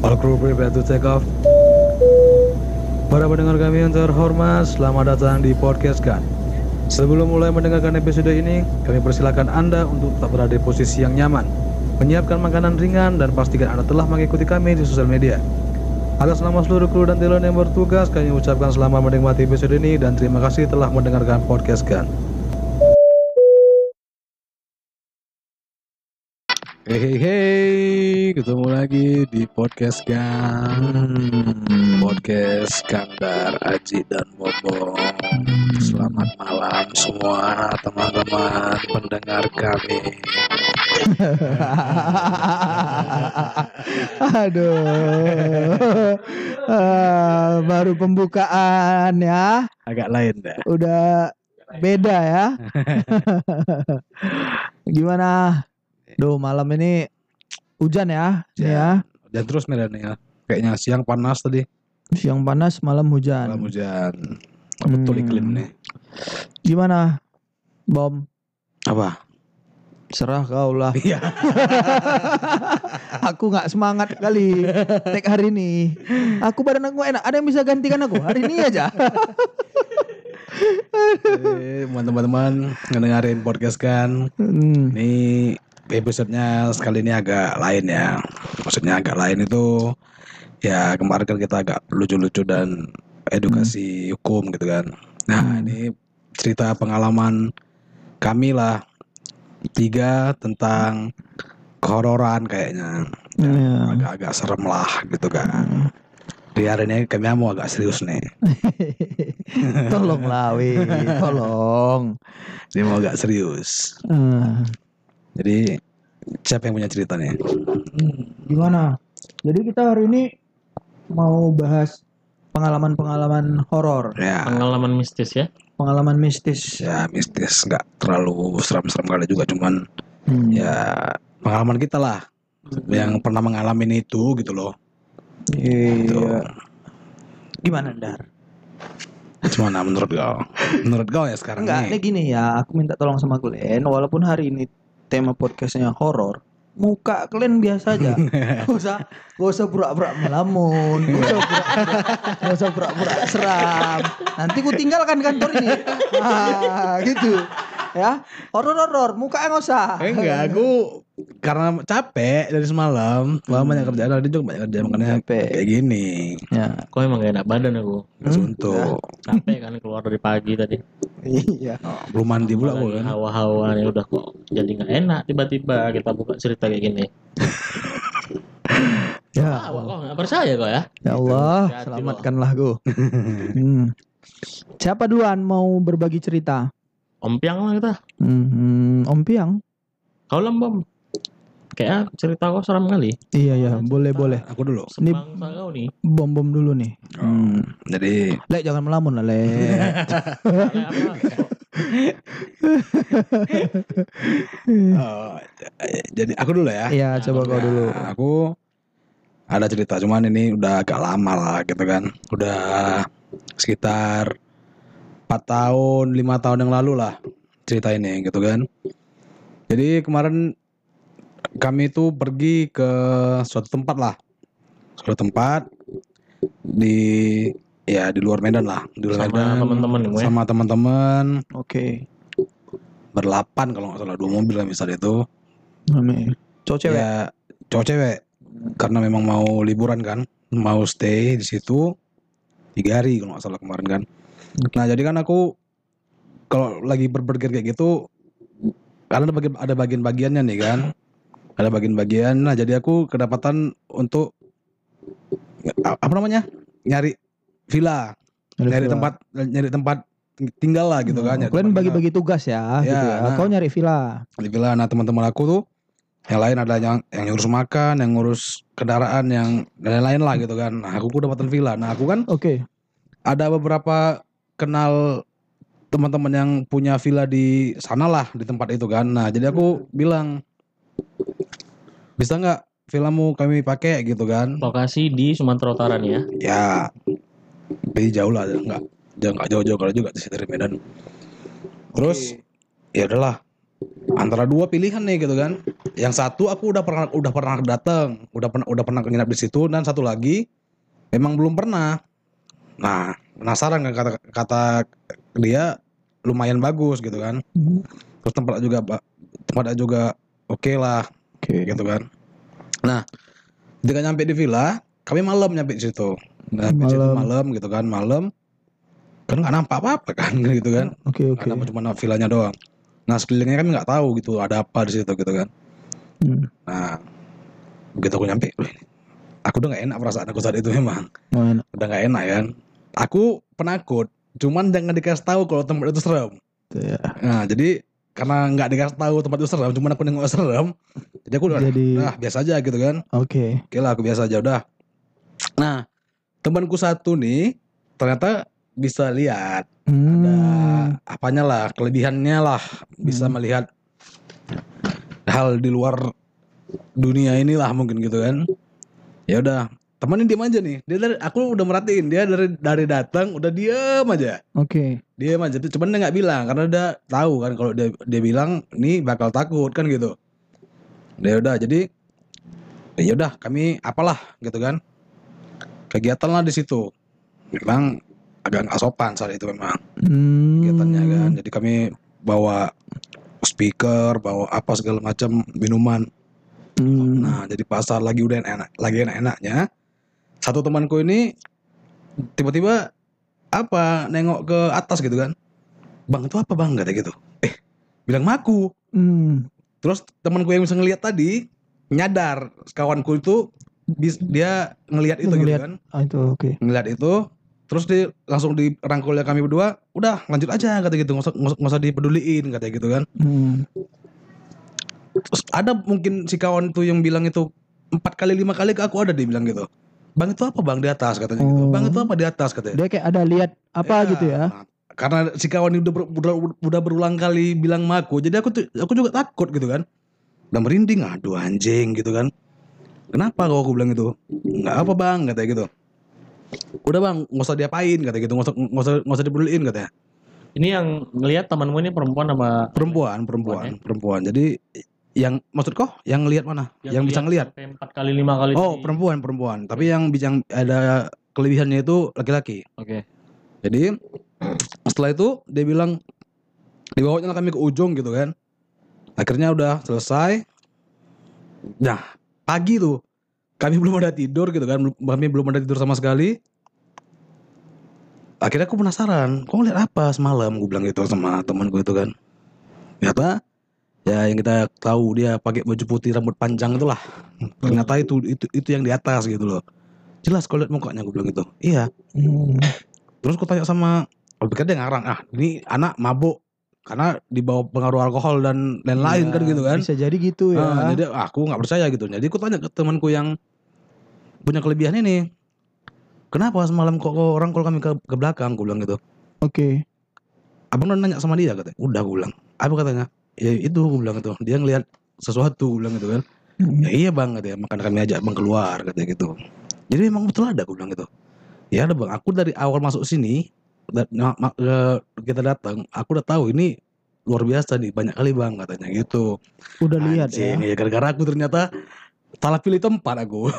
All crew prepare to take off. Para pendengar kami yang terhormat, selamat datang di podcast kan. Sebelum mulai mendengarkan episode ini, kami persilakan Anda untuk tetap berada di posisi yang nyaman, menyiapkan makanan ringan dan pastikan Anda telah mengikuti kami di sosial media. Atas nama seluruh kru dan talent yang bertugas, kami ucapkan selamat menikmati episode ini dan terima kasih telah mendengarkan podcast kan. Hei hei hei, ketemu lagi di podcast kan Podcast Kandar, Aji dan Bobo Selamat malam semua teman-teman pendengar kami Aduh. Ah, baru pembukaan ya. Agak lain dah Udah beda ya. Gimana? Duh, malam ini hujan ya. Ini ya. Dan terus nih ya Kayaknya siang panas tadi Siang panas, malam hujan. Malam hujan Betul Hmm. iklim nih Gimana? Bom, Apa? serah kau lah. Iya aku nggak semangat kali take hari ini. Aku badan aku enak. Ada yang bisa gantikan aku hari ini aja. Eh, Teman-teman ngedengerin podcast kan Hmm. Ini episodenya sekali ini agak lain ya. Maksudnya agak lain itu ya kemarin kan kita agak lucu-lucu dan edukasi hukum gitu kan. Nah Hmm. ini cerita pengalaman kami lah tiga tentang kehororan kayaknya. Iya. Agak-agak serem lah gitu kan. Di hari ini kami mau agak serius nih. tolong lah, weh. tolong. Ini mau agak serius. Hmm. Jadi siapa yang punya cerita nih? Gimana? Jadi kita hari ini mau bahas pengalaman-pengalaman horor, Ya, pengalaman mistis ya pengalaman mistis. ya mistis nggak terlalu seram-seram kali juga cuman Hmm. ya pengalaman kita lah yang pernah mengalami itu gitu loh Gitu. Iya. Gimana, Dar? Gimana menurut kau? Menurut kau ya sekarang Enggak, nih? ini gini ya, aku minta tolong sama kalian walaupun hari ini tema podcastnya horor, muka kalian biasa aja. Gak usah, gak usah pura-pura melamun, gak usah pura-pura, gak usah pura-pura seram. Nanti ku tinggalkan kantor ini. Ah, gitu. Ya, horor-horor, muka nggak usah. Eh, enggak, aku karena capek dari semalam, hmm. banyak kerjaan tadi juga banyak kerjaan makanya Capek. kayak gini. Ya, kok emang gak enak badan aku Suntuk. capek kan keluar dari pagi tadi iya. Oh, belum mandi pula aku kan. hawa-hawa nih udah kok jadi nggak enak tiba-tiba kita buka cerita kayak gini Ya, ah, kok nggak percaya kok ya ya Allah, selamatkanlah gue. Hmm. Siapa duluan mau berbagi cerita? ompiang lah kita Hmm, Om Piang. kau lembam kayak cerita kau seram kali Iya ya, boleh boleh. Aku dulu. Ini- kau nih Bom bom dulu nih. Hmm. Jadi Lek jangan melamun lah Lek. Oh, jadi aku dulu ya. Iya coba kau dulu. Aku ada cerita cuman ini udah agak lama lah gitu kan. Udah sekitar 4 tahun, lima tahun yang lalu lah cerita ini gitu kan. Jadi kemarin kami itu pergi ke suatu tempat lah. Suatu tempat di ya di luar Medan lah, di luar sama Medan. teman-teman Sama teman-teman Oke. berlapan kalau nggak salah dua mobil lah misalnya itu. Amin. Cowok cewek. Ya, cowok cewek. Karena memang mau liburan kan, mau stay di situ tiga hari kalau nggak salah kemarin kan. Nah jadi kan aku kalau lagi berpergian kayak gitu, karena ada bagian ada bagian-bagiannya nih kan, ada bagian-bagian. Nah jadi aku kedapatan untuk apa namanya nyari villa, nyari tempat nyari tempat tinggal lah gitu kan. nyari Kalian tempat bagi-bagi tugas ya, gitu Ya, ya. nah. Kau nyari villa. di villa nah teman-teman aku tuh yang lain ada yang yang ngurus makan yang ngurus kendaraan yang dan lain-lain lah gitu kan nah aku kedapatan villa nah aku kan Oke. ada beberapa kenal teman-teman yang punya villa di sana lah di tempat itu kan nah jadi aku bilang bisa nggak villamu kami pakai gitu kan? Lokasi di Sumatera Utara nih ya. Ya tapi jauh lah nggak jauh nggak jauh-jauh kalau juga sih dari Medan. Terus ya udahlah. Antara dua pilihan nih gitu kan. Yang satu aku udah pernah udah pernah datang udah pernah udah pernah nginap di situ dan satu lagi memang belum pernah. Nah penasaran kan kata kata dia lumayan bagus gitu kan. Hmm. terus tempatnya juga tempatnya juga oke lah Oke. gitu kan nah ketika nyampe di villa kami malam nyampe di situ nah, di situ Malam. malam gitu kan malam kan nggak nampak apa apa kan gitu kan Oke oke. ada cuma villanya doang nah sekelilingnya kami nggak tahu gitu ada apa di situ gitu kan Hmm. nah begitu aku nyampe aku udah nggak enak perasaan aku saat itu memang Oh, enak. udah nggak enak kan aku penakut cuman jangan dikasih tahu kalau tempat itu serem ya. nah jadi karena nggak dikasih tahu tempat itu serem cuman aku nengok serem jadi aku udah Jadi ah biasa aja gitu kan oke. oke lah aku biasa aja udah nah temanku satu nih ternyata bisa lihat Hmm. ada apanya lah kelebihannya lah bisa Hmm. melihat hal di luar dunia inilah mungkin gitu kan ya udah temenin diam aja nih dia dari aku udah merhatiin dia dari dari datang udah diam aja Oke. diam aja tuh cuman dia nggak bilang karena udah tahu kan kalau dia dia bilang ini bakal takut kan gitu ya udah jadi ya udah kami apalah gitu kan kegiatan lah di situ memang agak nggak sopan saat itu memang Hmm. kegiatannya kan. Jadi kami bawa speaker, bawa apa segala macam minuman. Hmm. Nah, jadi pasar lagi udah enak, lagi enak-enaknya. Satu temanku ini tiba-tiba apa nengok ke atas gitu kan. Bang itu apa bang kata gitu. Eh, bilang maku. Hmm. Terus temanku yang bisa ngelihat tadi nyadar kawanku itu dia ngelihat itu gitu Ngelihat. kan. Ah, itu oke. ngeliat itu terus dia langsung dirangkulnya kami berdua udah lanjut aja kata gitu nggak usah, nggak usah- dipeduliin kata gitu kan Hmm. terus ada mungkin si kawan itu yang bilang itu empat kali lima kali ke aku ada dia bilang gitu bang itu apa bang di atas katanya gitu. Oh. bang itu apa di atas katanya. Dia kayak ada lihat apa gitu ya. Karena si kawan ini udah, ber- udah, udah berulang kali bilang sama aku. Jadi aku tuh aku juga takut gitu kan. Udah merinding aduh anjing gitu kan. Kenapa kok aku bilang itu nggak apa bang katanya gitu. Udah bang nggak usah diapain katanya gitu. Nggak usah nggak usah nggak usah dipeduliin katanya. Ini yang ngelihat temanmu ini perempuan sama perempuan perempuan perempuan. Jadi yang maksud kok yang lihat mana yang, bisa ngelihat empat kali lima kali. oh di- perempuan perempuan tapi yang yang ada kelebihannya itu laki-laki Oke. Jadi setelah itu dia bilang dibawanya kami ke ujung gitu kan. Akhirnya udah selesai. Nah pagi tuh kami belum ada tidur gitu kan, kami belum ada tidur sama sekali. Akhirnya aku penasaran, kok ngeliat apa semalam? Gue bilang gitu sama temanku itu kan. Ternyata ya yang kita tahu dia pakai baju putih rambut panjang itulah. Ternyata itu itu itu yang di atas gitu loh. Jelas kalau lihat mukanya gue bilang gitu. Iya, Hmm. Terus aku tanya sama aku pikir dia ngarang, ah ini anak mabuk karena dibawa pengaruh alkohol dan lain-lain Ya, kan gitu kan. Bisa jadi gitu ya. Ah, jadi aku nggak percaya gitu. Jadi aku tanya ke temanku yang punya kelebihan ini. Kenapa semalam kok, kok orang kalau kami ke, ke belakang? Aku bilang gitu. Oke. Abang udah nanya sama dia katanya. Udah aku bilang. Apa katanya? Ya itu aku bilang itu. Dia ngelihat sesuatu aku bilang gitu kan. Hmm. Ya iya bang katanya. Makanya kami ajak bang keluar katanya gitu. Jadi memang betul ada aku bilang gitu. Ya ada bang. Aku dari awal masuk sini kita datang. Aku udah tahu ini luar biasa nih banyak kali bang katanya gitu. Udah lihat ya. Anjing, ya gara-gara aku ternyata salah pilih tempat aku.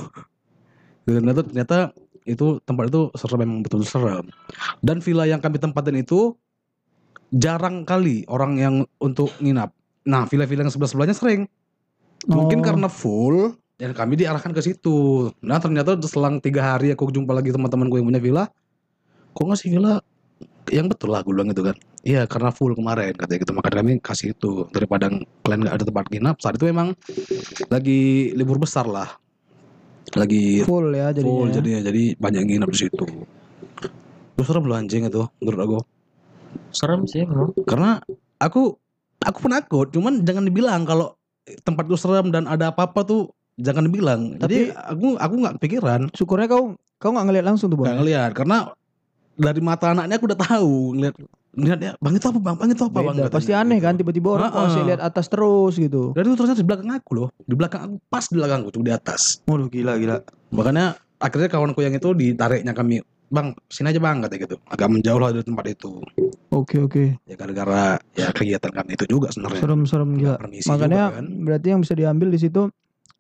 ternyata ternyata itu tempat itu serem memang betul serem. Dan villa yang kami tempatin itu jarang kali orang yang untuk nginap. Nah, villa-villa yang sebelah-sebelahnya sering. Mungkin Oh. karena full dan kami diarahkan ke situ. Nah, ternyata selang tiga hari aku jumpa lagi teman-temanku yang punya villa. Kok nggak sih villa yang betul lah gue bilang gitu kan. Iya karena full kemarin katanya gitu makanya kami kasih itu daripada kalian nggak ada tempat nginap saat itu memang lagi libur besar lah lagi full ya jadinya. full ya. jadinya jadi banyak nginap di situ terus serem loh anjing itu menurut aku Serem sih memang. karena aku aku penakut cuman jangan dibilang kalau tempat itu serem dan ada apa-apa tuh jangan dibilang Tapi- jadi aku aku nggak kepikiran Syukurnya kau kau nggak ngeliat langsung tuh nggak bang. ngeliat karena dari mata anaknya aku udah tahu ngeliat ngeliatnya bang itu apa bang bang itu apa bang Beda. katanya Pasti aneh kan tiba-tiba orang kok masih lihat atas terus gitu. Dan itu ternyata di belakang aku loh. Di belakang aku, pas di belakangku, cuma di atas. Waduh gila gila. Makanya akhirnya kawanku yang itu ditariknya kami bang sini aja bang kata gitu agak menjauh lah dari tempat itu Oke oke. ya gara-gara ya kegiatan kami itu juga sebenarnya Serem-serem gila. permisi Makanya juga kan berarti yang bisa diambil di situ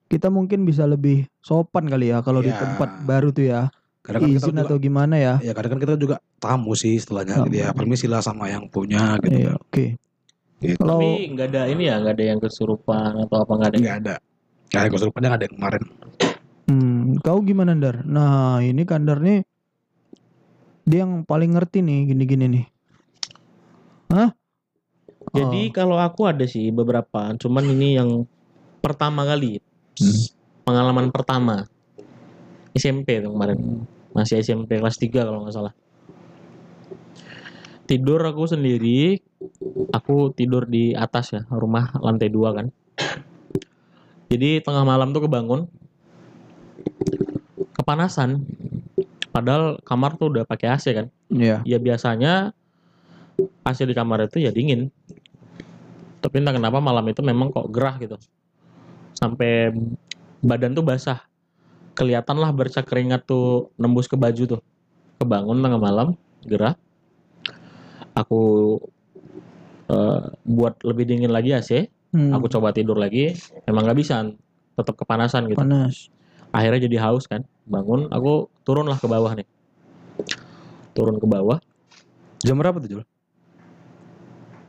kita mungkin bisa lebih sopan kali ya kalau di Iya. tempat baru tuh ya. kadang kan kita Izin juga, atau gimana ya. ya kadang kan kita juga tamu sih istilahnya Tamu. gitu ya permisi lah sama yang punya gitu Iya, kan oke. Gitu. Kalau Tapi nggak ada ini ya, nggak ada yang kesurupan atau apa nggak ada. nggak ada nggak ada kesurupannya nggak ada yang kemarin hmm, kau gimana Dar? Nah, ini Kandar nih dia yang paling ngerti nih gini-gini nih. Hah? Jadi Oh, kalau aku ada sih beberapa, cuman ini yang pertama kali, Hmm. pengalaman pertama SMP tuh kemarin, masih SMP kelas 3 kalau nggak salah. Tidur aku sendiri, aku tidur di atas ya, rumah lantai dua kan. Jadi tengah malam tuh kebangun, kepanasan, padahal kamar tuh udah pakai AC kan. Iya. ya biasanya AC di kamar itu ya dingin. Tapi entah kenapa malam itu memang kok gerah gitu. Sampai badan tuh basah. Kelihatan lah bercak keringat tuh nembus ke baju tuh. Kebangun tengah malam, gerah. Aku eh, buat lebih dingin lagi AC. Hmm, Aku coba tidur lagi, memang nggak bisa. Tetap kepanasan gitu. panas. Akhirnya jadi haus kan. Bangun, aku turunlah ke bawah nih. Turun ke bawah. jam berapa tuh Jul?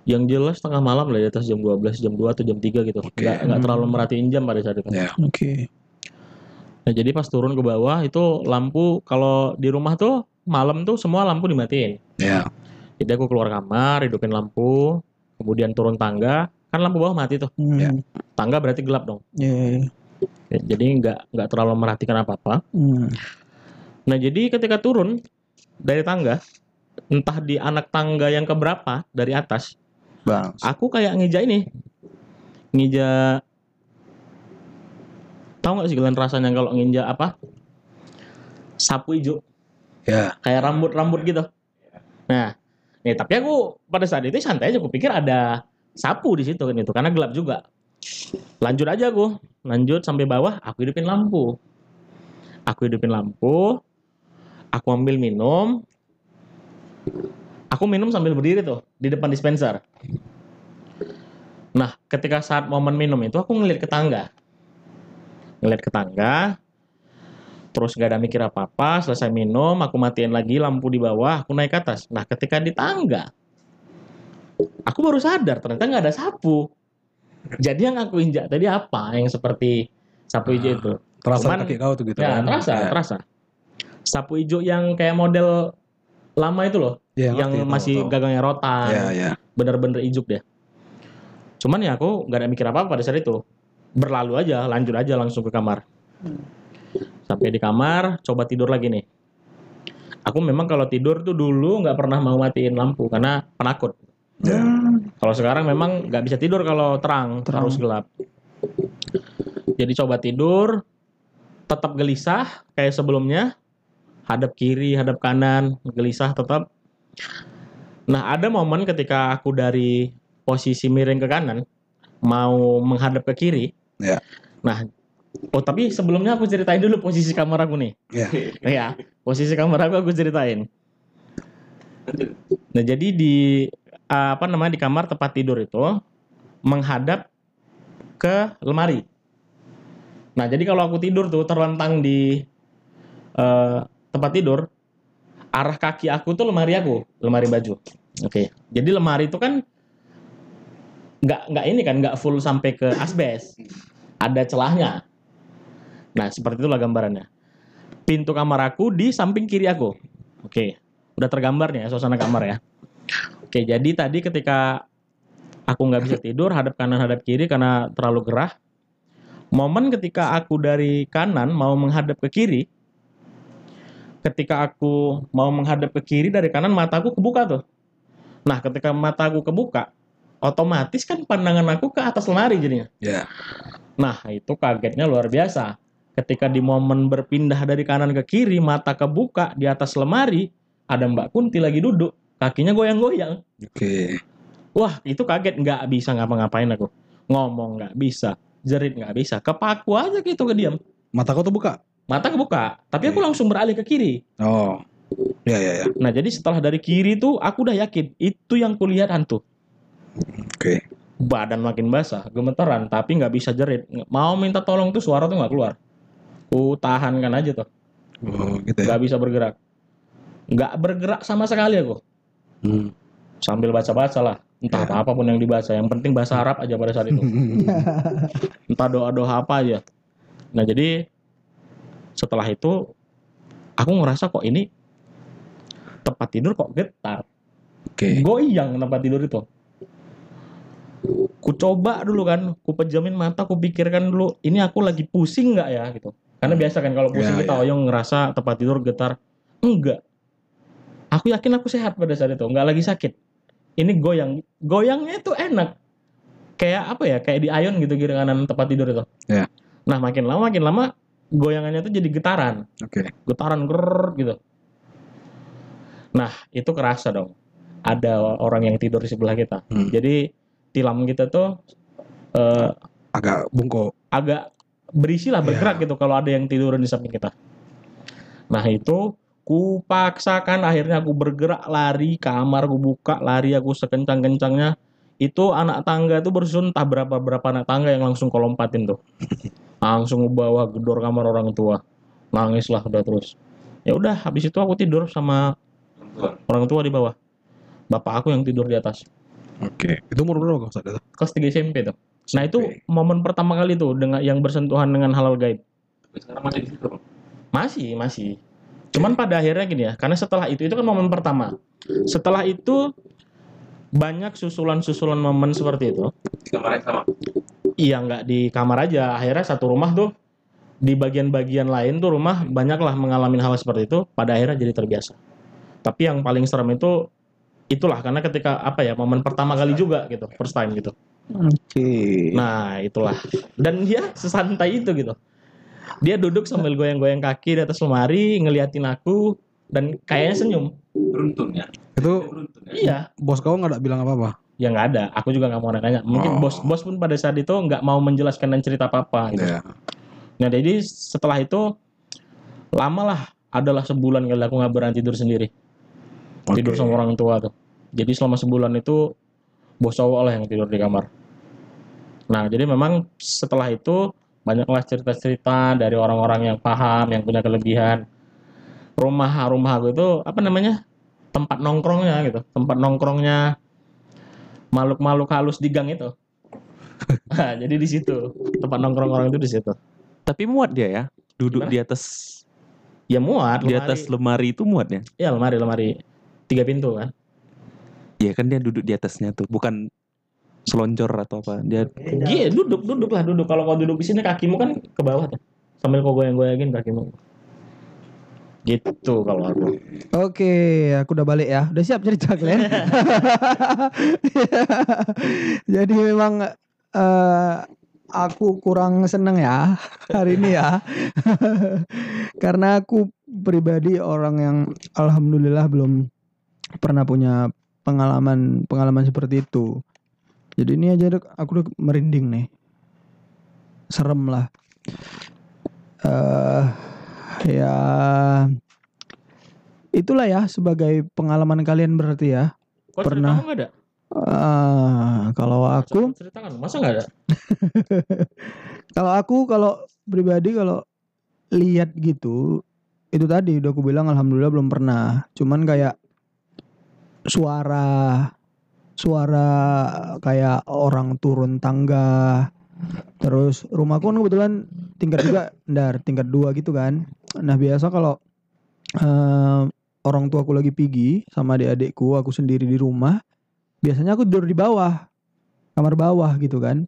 yang jelas tengah malam lah di atas jam 12, jam 2 atau jam 3 gitu. Oke. Nggak, nggak Hmm. terlalu merhatiin jam pada saat itu. Ya. Oke. Nah, jadi pas turun ke bawah itu lampu kalau di rumah tuh malam tuh semua lampu dimatiin. ya Jadi aku keluar kamar, hidupin lampu, kemudian turun tangga, kan lampu bawah mati tuh. Hmm, Ya. Tangga berarti gelap dong. iya, iya. Ya, Jadi nggak nggak terlalu merhatikan apa-apa. Hmm. Nah, jadi ketika turun dari tangga, entah di anak tangga yang keberapa dari atas, Bang. aku kayak ngeja ini. Ngeja tahu nggak sih kalian rasanya kalau nginja apa? Sapu hijau. Ya. Kayak rambut-rambut gitu. Nah nih tapi aku pada saat itu santai aja. Aku pikir ada sapu di situ kan itu karena gelap juga lanjut aja aku lanjut sampai bawah aku hidupin lampu. Aku hidupin lampu aku ambil minum. Aku minum sambil berdiri tuh di depan dispenser. Nah ketika saat momen minum itu aku ngeliat ke tangga. Ngeliat ke tangga terus gak ada mikir apa-apa selesai minum aku matiin lagi lampu di bawah aku naik ke atas. Nah ketika di tangga aku baru sadar ternyata nggak ada sapu jadi yang aku injak tadi apa? Yang seperti sapu hijau Ah, itu. terasa Cuman- kaki kau tuh gitu ya kan? terasa ya. terasa. Sapu hijau yang kayak model lama itu loh Ya, yang ngerti, masih tahu. gagangnya rotan ya ya bener-bener ijuk deh cuman ya aku nggak ada mikir apa apa pada saat itu. Berlalu aja lanjut aja langsung ke kamar. Sampai di kamar coba tidur lagi nih. Aku memang kalau tidur tuh dulu nggak pernah mau matiin lampu karena penakut Ya. kalau sekarang memang nggak bisa tidur kalau terang, Terang. harus gelap. Jadi coba tidur tetap gelisah kayak sebelumnya. Hadap kiri hadap kanan gelisah tetap. Nah ada momen ketika aku dari posisi miring ke kanan mau menghadap ke kiri. Ya. nah oh tapi sebelumnya aku ceritain dulu posisi kamar aku nih. Ya. Ya posisi kamar aku aku ceritain. Nah jadi di apa namanya di kamar tempat tidur itu menghadap ke lemari. Nah jadi kalau aku tidur tuh terlentang di uh, tempat tidur arah kaki aku tuh lemari aku lemari baju. Oke jadi lemari itu kan nggak nggak ini kan nggak full sampai ke asbes. Ada celahnya. Nah seperti itulah gambarannya. Pintu kamar aku di samping kiri aku. Oke, udah tergambar nih ya suasana kamar ya. Oke, jadi tadi ketika aku nggak bisa tidur, hadap kanan hadap kiri karena terlalu gerah. Momen ketika aku dari kanan mau menghadap ke kiri, ketika aku mau menghadap ke kiri dari kanan mataku kebuka tuh. Nah, ketika mataku kebuka, otomatis kan pandangan aku ke atas lemari jadinya. ya Nah, itu kagetnya luar biasa. Ketika di momen berpindah dari kanan ke kiri, mata kebuka di atas lemari, ada Mbak Kunti lagi duduk, kakinya goyang-goyang. oke Wah, itu kaget, nggak bisa ngapa-ngapain aku. Ngomong nggak bisa, jerit nggak bisa, kepaku aja gitu ke diam. mata kau tuh buka Mata kebuka, tapi aku Oke. langsung beralih ke kiri. oh Ya ya ya. Nah jadi setelah dari kiri tuh aku udah yakin itu yang kulihat hantu. Oke. Badan makin basah, gemeteran, tapi nggak bisa jerit. Mau minta tolong tuh suara tuh nggak keluar. Ku tahankan aja tuh, Oh gitu ya. nggak bisa bergerak. Nggak bergerak sama sekali aku. Hmm. Sambil baca-baca lah, entah Ya. apa pun yang dibaca. Yang penting bahasa Arab aja pada saat itu. entah doa-doa apa aja. Nah jadi setelah itu aku ngerasa kok ini tempat tidur kok getar, Oke. goyang tempat tidur itu. Ku coba dulu kan, ku pejamin mata, ku pikirkan dulu ini aku lagi pusing nggak ya gitu. Karena biasa kan kalau pusing Ya, kita ya. oyong ngerasa tempat tidur getar, enggak. Aku yakin aku sehat pada saat itu, nggak lagi sakit. Ini goyang, goyangnya itu enak. Kayak apa ya? Kayak di ayon gitu kiri kanan tempat tidur itu. Ya. Nah makin lama makin lama goyangannya itu jadi getaran, Oke. getaran ger gitu. Nah itu kerasa dong. Ada orang yang tidur di sebelah kita. Hmm. Jadi tilam kita tuh eh, Agak bungkuk. agak berisi lah bergerak Iya. gitu kalau ada yang tiduran di samping kita. Nah itu ku paksakan akhirnya aku bergerak lari kamar aku buka lari aku sekencang-kencangnya itu anak tangga tuh bersusun entah berapa berapa anak tangga yang langsung kolompatin tuh langsung bawa gedor kamar orang tua nangis lah udah terus ya udah habis itu aku tidur sama orang tua di bawah bapak aku yang tidur di atas Oke. Itu umur berapa kok saat itu? kelas 3 SMP tuh nah itu SMP. momen pertama kali tuh dengan yang bersentuhan dengan halal gaib Sekarang masih di situ. Masih, masih. Cuman pada akhirnya gini ya, karena setelah itu itu kan momen pertama. Setelah itu banyak susulan-susulan momen seperti itu. Di kamar yang sama. Iya nggak di kamar aja. Akhirnya satu rumah tuh di bagian-bagian lain tuh rumah banyaklah mengalami hal seperti itu. Pada akhirnya jadi terbiasa. Tapi yang paling serem itu itulah karena ketika apa ya momen pertama kali juga gitu, first time gitu. Oke. Nah itulah. Dan dia sesantai itu gitu. Dia duduk sambil goyang-goyang kaki di atas lemari, ngeliatin aku dan kayaknya senyum. Beruntung ya. Itu Beruntung ya. Iya, bos kau nggak ada bilang apa-apa? ya nggak ada. Aku juga nggak mau nanya. Mungkin Oh. bos-bos pun pada saat itu nggak mau menjelaskan dan cerita apa-apa. Gitu. Ya. Nah jadi setelah itu lama lah, adalah sebulan kali aku nggak berani tidur sendiri. Tidur Oke. sama orang tua tuh. Jadi selama sebulan itu bos cowok lah yang tidur di kamar. Nah jadi memang setelah itu banyaklah cerita-cerita dari orang-orang yang paham, yang punya kelebihan. Rumah-rumah aku itu apa namanya tempat nongkrongnya gitu, tempat nongkrongnya makhluk-makhluk halus di gang itu. Nah, jadi di situ tempat nongkrong orang itu di situ. Tapi muat dia ya. Duduk Gimana? di atas Ya muat, di lemari. atas lemari itu muat ya. Ya lemari, lemari tiga pintu kan. Iya kan dia duduk di atasnya tuh, bukan seloncor atau apa. Dia Iya, duduk, duduk lah, duduk. Kalau kau duduk di sini kakimu kan ke bawah tuh. Sambil kau goyang-goyangin kakimu. Gitu kalau aku. Oke, aku udah balik ya. Udah siap cerita kalian. Jadi memang eh, aku kurang seneng ya hari ini ya. Karena aku pribadi orang yang alhamdulillah belum pernah punya pengalaman pengalaman seperti itu. Jadi ini aja aku udah merinding nih. Serem lah. eh ya itulah ya sebagai pengalaman kalian berarti ya. Kau Pernah. cerita ada? Ah, kalau aku cerita kan, masa nggak ada? kalau aku kalau pribadi kalau lihat gitu itu tadi udah aku bilang alhamdulillah belum pernah. Cuman kayak suara suara kayak orang turun tangga. Terus rumahku kan kebetulan tingkat juga, ndar tingkat dua gitu kan. Nah biasa kalau eh, orang tua aku lagi pergi sama adik-adikku, aku sendiri di rumah, biasanya aku tidur di bawah, kamar bawah gitu kan.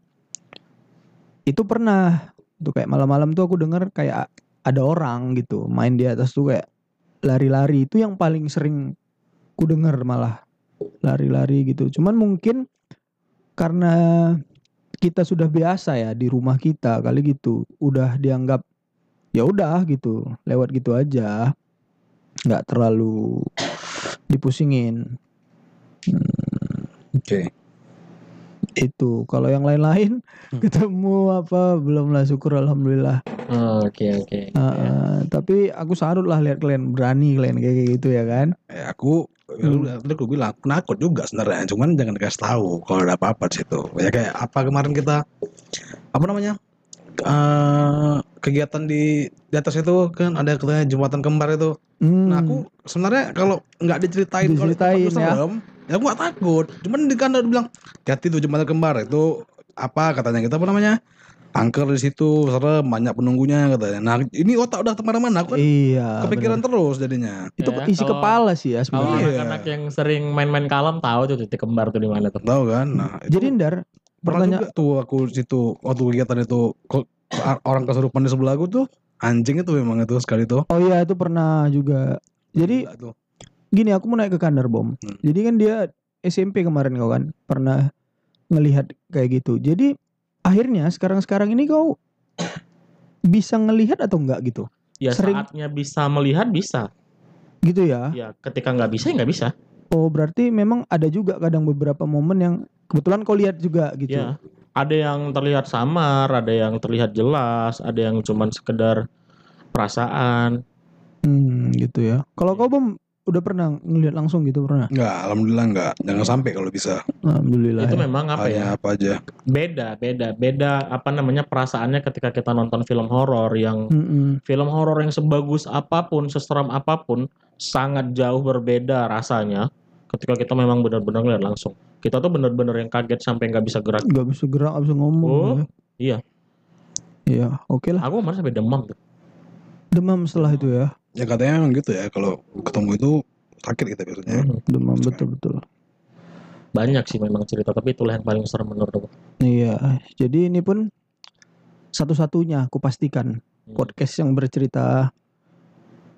Itu pernah, tuh kayak malam-malam tuh aku denger kayak ada orang gitu main di atas tuh kayak lari-lari itu yang paling sering ku denger malah lari-lari gitu. Cuman mungkin karena kita sudah biasa ya di rumah kita kali gitu, udah dianggap ya udah gitu, lewat gitu aja, nggak terlalu dipusingin. Oke. Itu kalau yang lain-lain Hmm. ketemu apa belum lah syukur alhamdulillah. Oke oke. Ah, ah, tapi aku salut lah lihat kalian berani kalian kayak gitu ya kan. Ya, aku Hmm. ya, tadi aku bilang aku nakut juga sebenarnya cuman jangan dikasih tahu kalau ada apa-apa di situ ya kayak apa kemarin kita apa namanya eh kegiatan di di atas itu kan ada katanya jembatan kembar itu Hmm. nah aku sebenarnya kalau nggak diceritain kalau Diceritain, itu ya. serem, ya aku nggak takut cuman di kandang bilang hati tuh jembatan kembar itu apa katanya kita apa namanya angker di situ serem banyak penunggunya katanya nah ini otak udah ke mana-mana aku kan iya. kepikiran benar. terus jadinya Itu Ya, isi kalau- kepala sih ya Kalau sebenarnya. Iya. anak-anak yang sering main-main kalam tahu tuh titik kembar tuh di mana tuh. tahu kan nah itu Jadi Ndar, pertanyaan juga tuh aku situ waktu kegiatan itu kok orang kesurupan di sebelah aku tuh anjing itu memang itu sekali tuh Oh iya itu pernah juga. Jadi Gila tuh. gini aku mau naik ke Kandar Bom. Hmm. Jadi kan dia SMP kemarin kau kan pernah ngelihat kayak gitu. Jadi akhirnya sekarang-sekarang ini kau bisa ngelihat atau enggak gitu? Ya Sering- saatnya bisa melihat bisa. Gitu ya. Ya ketika nggak bisa ya nggak bisa. Oh berarti memang ada juga kadang beberapa momen yang kebetulan kau lihat juga gitu. Ya. Ada yang terlihat samar, ada yang terlihat jelas, ada yang cuman sekedar perasaan. Hmm, gitu ya. Kalau Iya. kau bom udah pernah ngelihat langsung gitu pernah? Enggak, alhamdulillah enggak. Jangan sampai kalau bisa. Alhamdulillah. Itu ya. memang apa ya? Hanya apa aja. Beda, beda, beda apa namanya perasaannya ketika kita nonton film horor yang Mm-mm. film horor yang sebagus apa pun, seseram apa pun, sangat jauh berbeda rasanya ketika kita memang benar-benar lihat langsung. Kita tuh benar-benar yang kaget sampai nggak bisa gerak. Gak bisa gerak, gak bisa ngomong. Oh, ya. iya. Iya, oke lah. Aku kemarin sampai demam tuh. Demam setelah itu ya. Ya katanya memang gitu ya. Kalau ketemu itu sakit kita biasanya. Hmm. Demam betul-betul. Banyak sih memang cerita, tapi itulah yang paling serem menurut aku. Iya, jadi ini pun satu-satunya aku pastikan Hmm. podcast yang bercerita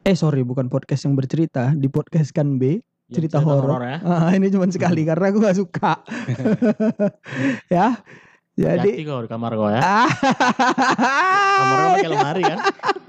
eh sorry bukan podcast yang bercerita di podcast kan B Cerita horor. ya. Ah, ini cuma sekali karena aku gak suka. ya. Jadi Jadi kau di kamar kau ya. ah, Kamar kau pakai lemari kan?